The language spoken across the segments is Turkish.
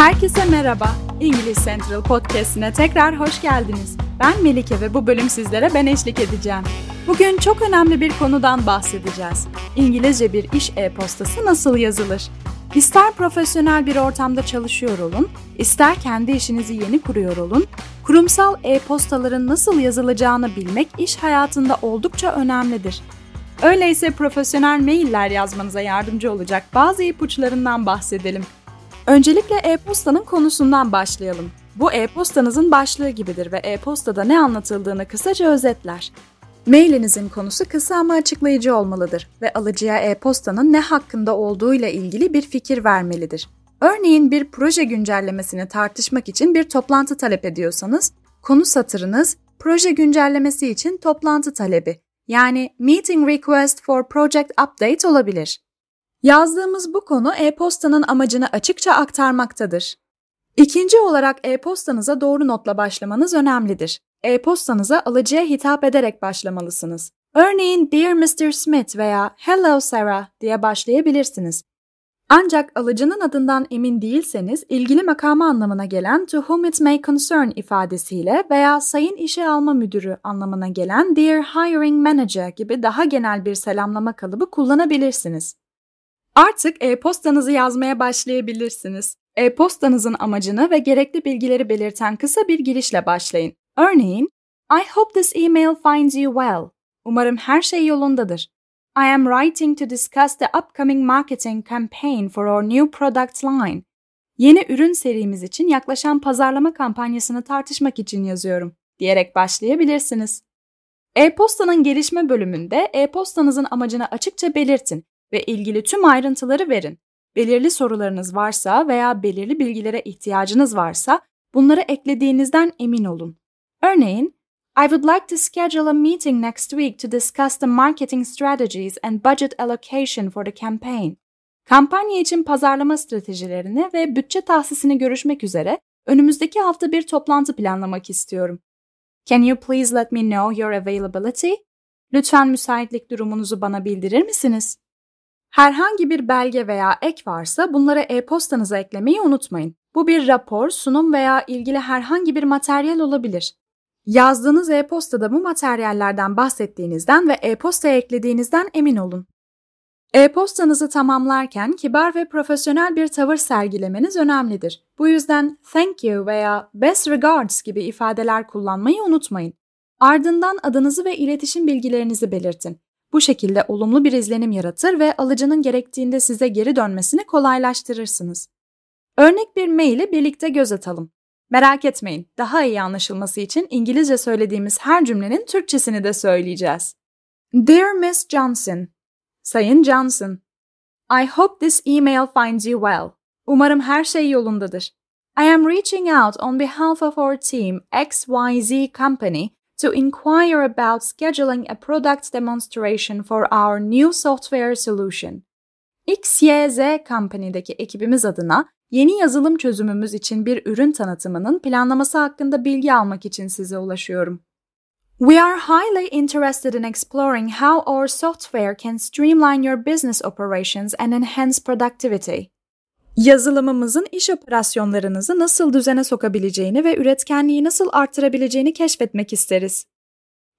Herkese merhaba. İngiliz Central Podcast'ine tekrar hoş geldiniz. Ben Melike ve bu bölüm sizlere ben eşlik edeceğim. Bugün çok önemli bir konudan bahsedeceğiz. İngilizce bir iş e-postası nasıl yazılır? İster profesyonel bir ortamda çalışıyor olun, ister kendi işinizi yeni kuruyor olun, kurumsal e-postaların nasıl yazılacağını bilmek iş hayatında oldukça önemlidir. Öyleyse profesyonel mailler yazmanıza yardımcı olacak bazı ipuçlarından bahsedelim. Öncelikle e-postanın konusundan başlayalım. Bu e-postanızın başlığı gibidir ve e-postada ne anlatıldığını kısaca özetler. Mailinizin konusu kısa ama açıklayıcı olmalıdır ve alıcıya e-postanın ne hakkında olduğuyla ilgili bir fikir vermelidir. Örneğin bir proje güncellemesini tartışmak için bir toplantı talep ediyorsanız, konu satırınız proje güncellemesi için toplantı talebi yani Meeting Request for Project Update olabilir. Yazdığımız bu konu e-postanın amacını açıkça aktarmaktadır. İkinci olarak e-postanıza doğru notla başlamanız önemlidir. E-postanıza alıcıya hitap ederek başlamalısınız. Örneğin Dear Mr. Smith veya Hello Sarah diye başlayabilirsiniz. Ancak alıcının adından emin değilseniz ilgili makamı anlamına gelen to whom it may concern ifadesiyle veya sayın işe alma müdürü anlamına gelen dear hiring manager gibi daha genel bir selamlama kalıbı kullanabilirsiniz. Artık e-postanızı yazmaya başlayabilirsiniz. E-postanızın amacını ve gerekli bilgileri belirten kısa bir girişle başlayın. Örneğin, I hope this email finds you well. Umarım her şey yolundadır. I am writing to discuss the upcoming marketing campaign for our new product line. Yeni ürün serimiz için yaklaşan pazarlama kampanyasını tartışmak için yazıyorum diyerek başlayabilirsiniz. E-postanın gelişme bölümünde e-postanızın amacını açıkça belirtin ve ilgili tüm ayrıntıları verin. Belirli sorularınız varsa veya belirli bilgilere ihtiyacınız varsa bunları eklediğinizden emin olun. Örneğin, I would like to schedule a meeting next week to discuss the marketing strategies and budget allocation for the campaign. Kampanya için pazarlama stratejilerini ve bütçe tahsisini görüşmek üzere önümüzdeki hafta bir toplantı planlamak istiyorum. Can you please let me know your availability? Lütfen müsaitlik durumunuzu bana bildirir misiniz? Herhangi bir belge veya ek varsa bunları e-postanıza eklemeyi unutmayın. Bu bir rapor, sunum veya ilgili herhangi bir materyal olabilir. Yazdığınız e-postada bu materyallerden bahsettiğinizden ve e-postaya eklediğinizden emin olun. E-postanızı tamamlarken kibar ve profesyonel bir tavır sergilemeniz önemlidir. Bu yüzden thank you veya best regards gibi ifadeler kullanmayı unutmayın. Ardından adınızı ve iletişim bilgilerinizi belirtin. Bu şekilde olumlu bir izlenim yaratır ve alıcının gerektiğinde size geri dönmesini kolaylaştırırsınız. Örnek bir maili birlikte göz atalım. Merak etmeyin, daha iyi anlaşılması için İngilizce söylediğimiz her cümlenin Türkçesini de söyleyeceğiz. Dear Miss Johnson, Sayın Johnson, I hope this email finds you well. Umarım her şey yolundadır. I am reaching out on behalf of our team XYZ Company to inquire about scheduling a product demonstration for our new software solution. XYZ Company'deki ekibimiz adına yeni yazılım çözümümüz için bir ürün tanıtımının planlaması hakkında bilgi almak için size ulaşıyorum. We are highly interested in exploring how our software can streamline your business operations and enhance productivity. Yazılımımızın iş operasyonlarınızı nasıl düzene sokabileceğini ve üretkenliği nasıl artırabileceğini keşfetmek isteriz.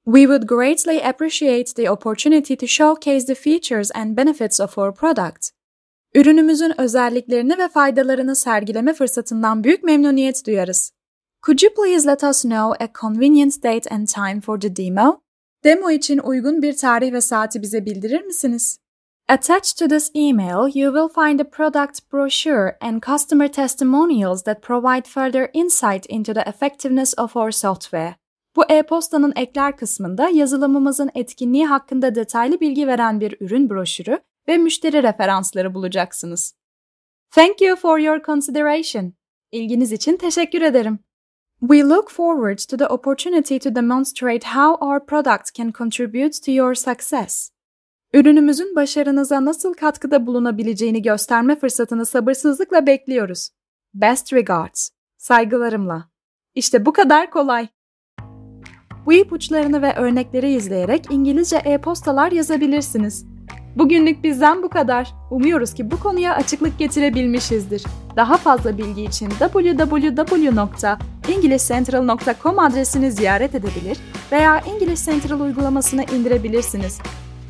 We would greatly appreciate the opportunity to showcase the features and benefits of our product. Ürünümüzün özelliklerini ve faydalarını sergileme fırsatından büyük memnuniyet duyarız. Could you please let us know a convenient date and time for the demo? Demo için uygun bir tarih ve saati bize bildirir misiniz? Attached to this email, you will find a product brochure and customer testimonials that provide further insight into the effectiveness of our software. Bu e-postanın ekler kısmında yazılımımızın etkinliği hakkında detaylı bilgi veren bir ürün broşürü ve müşteri referansları bulacaksınız. Thank you for your consideration. İlginiz için teşekkür ederim. We look forward to the opportunity to demonstrate how our product can contribute to your success. Ürünümüzün başarınıza nasıl katkıda bulunabileceğini gösterme fırsatını sabırsızlıkla bekliyoruz. Best regards. Saygılarımla. İşte bu kadar kolay. Bu ipuçlarını ve örnekleri izleyerek İngilizce e-postalar yazabilirsiniz. Bugünlük bizden bu kadar. Umuyoruz ki bu konuya açıklık getirebilmişizdir. Daha fazla bilgi için www.englishcentral.com adresini ziyaret edebilir veya English Central uygulamasını indirebilirsiniz.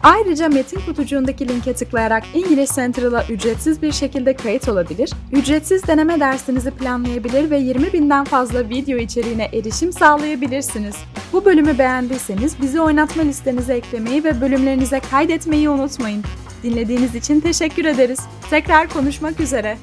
Ayrıca metin kutucuğundaki linke tıklayarak İngiliz Central'a ücretsiz bir şekilde kayıt olabilir, ücretsiz deneme dersinizi planlayabilir ve 20 binden fazla video içeriğine erişim sağlayabilirsiniz. Bu bölümü beğendiyseniz bizi oynatma listenize eklemeyi ve bölümlerinize kaydetmeyi unutmayın. Dinlediğiniz için teşekkür ederiz. Tekrar konuşmak üzere.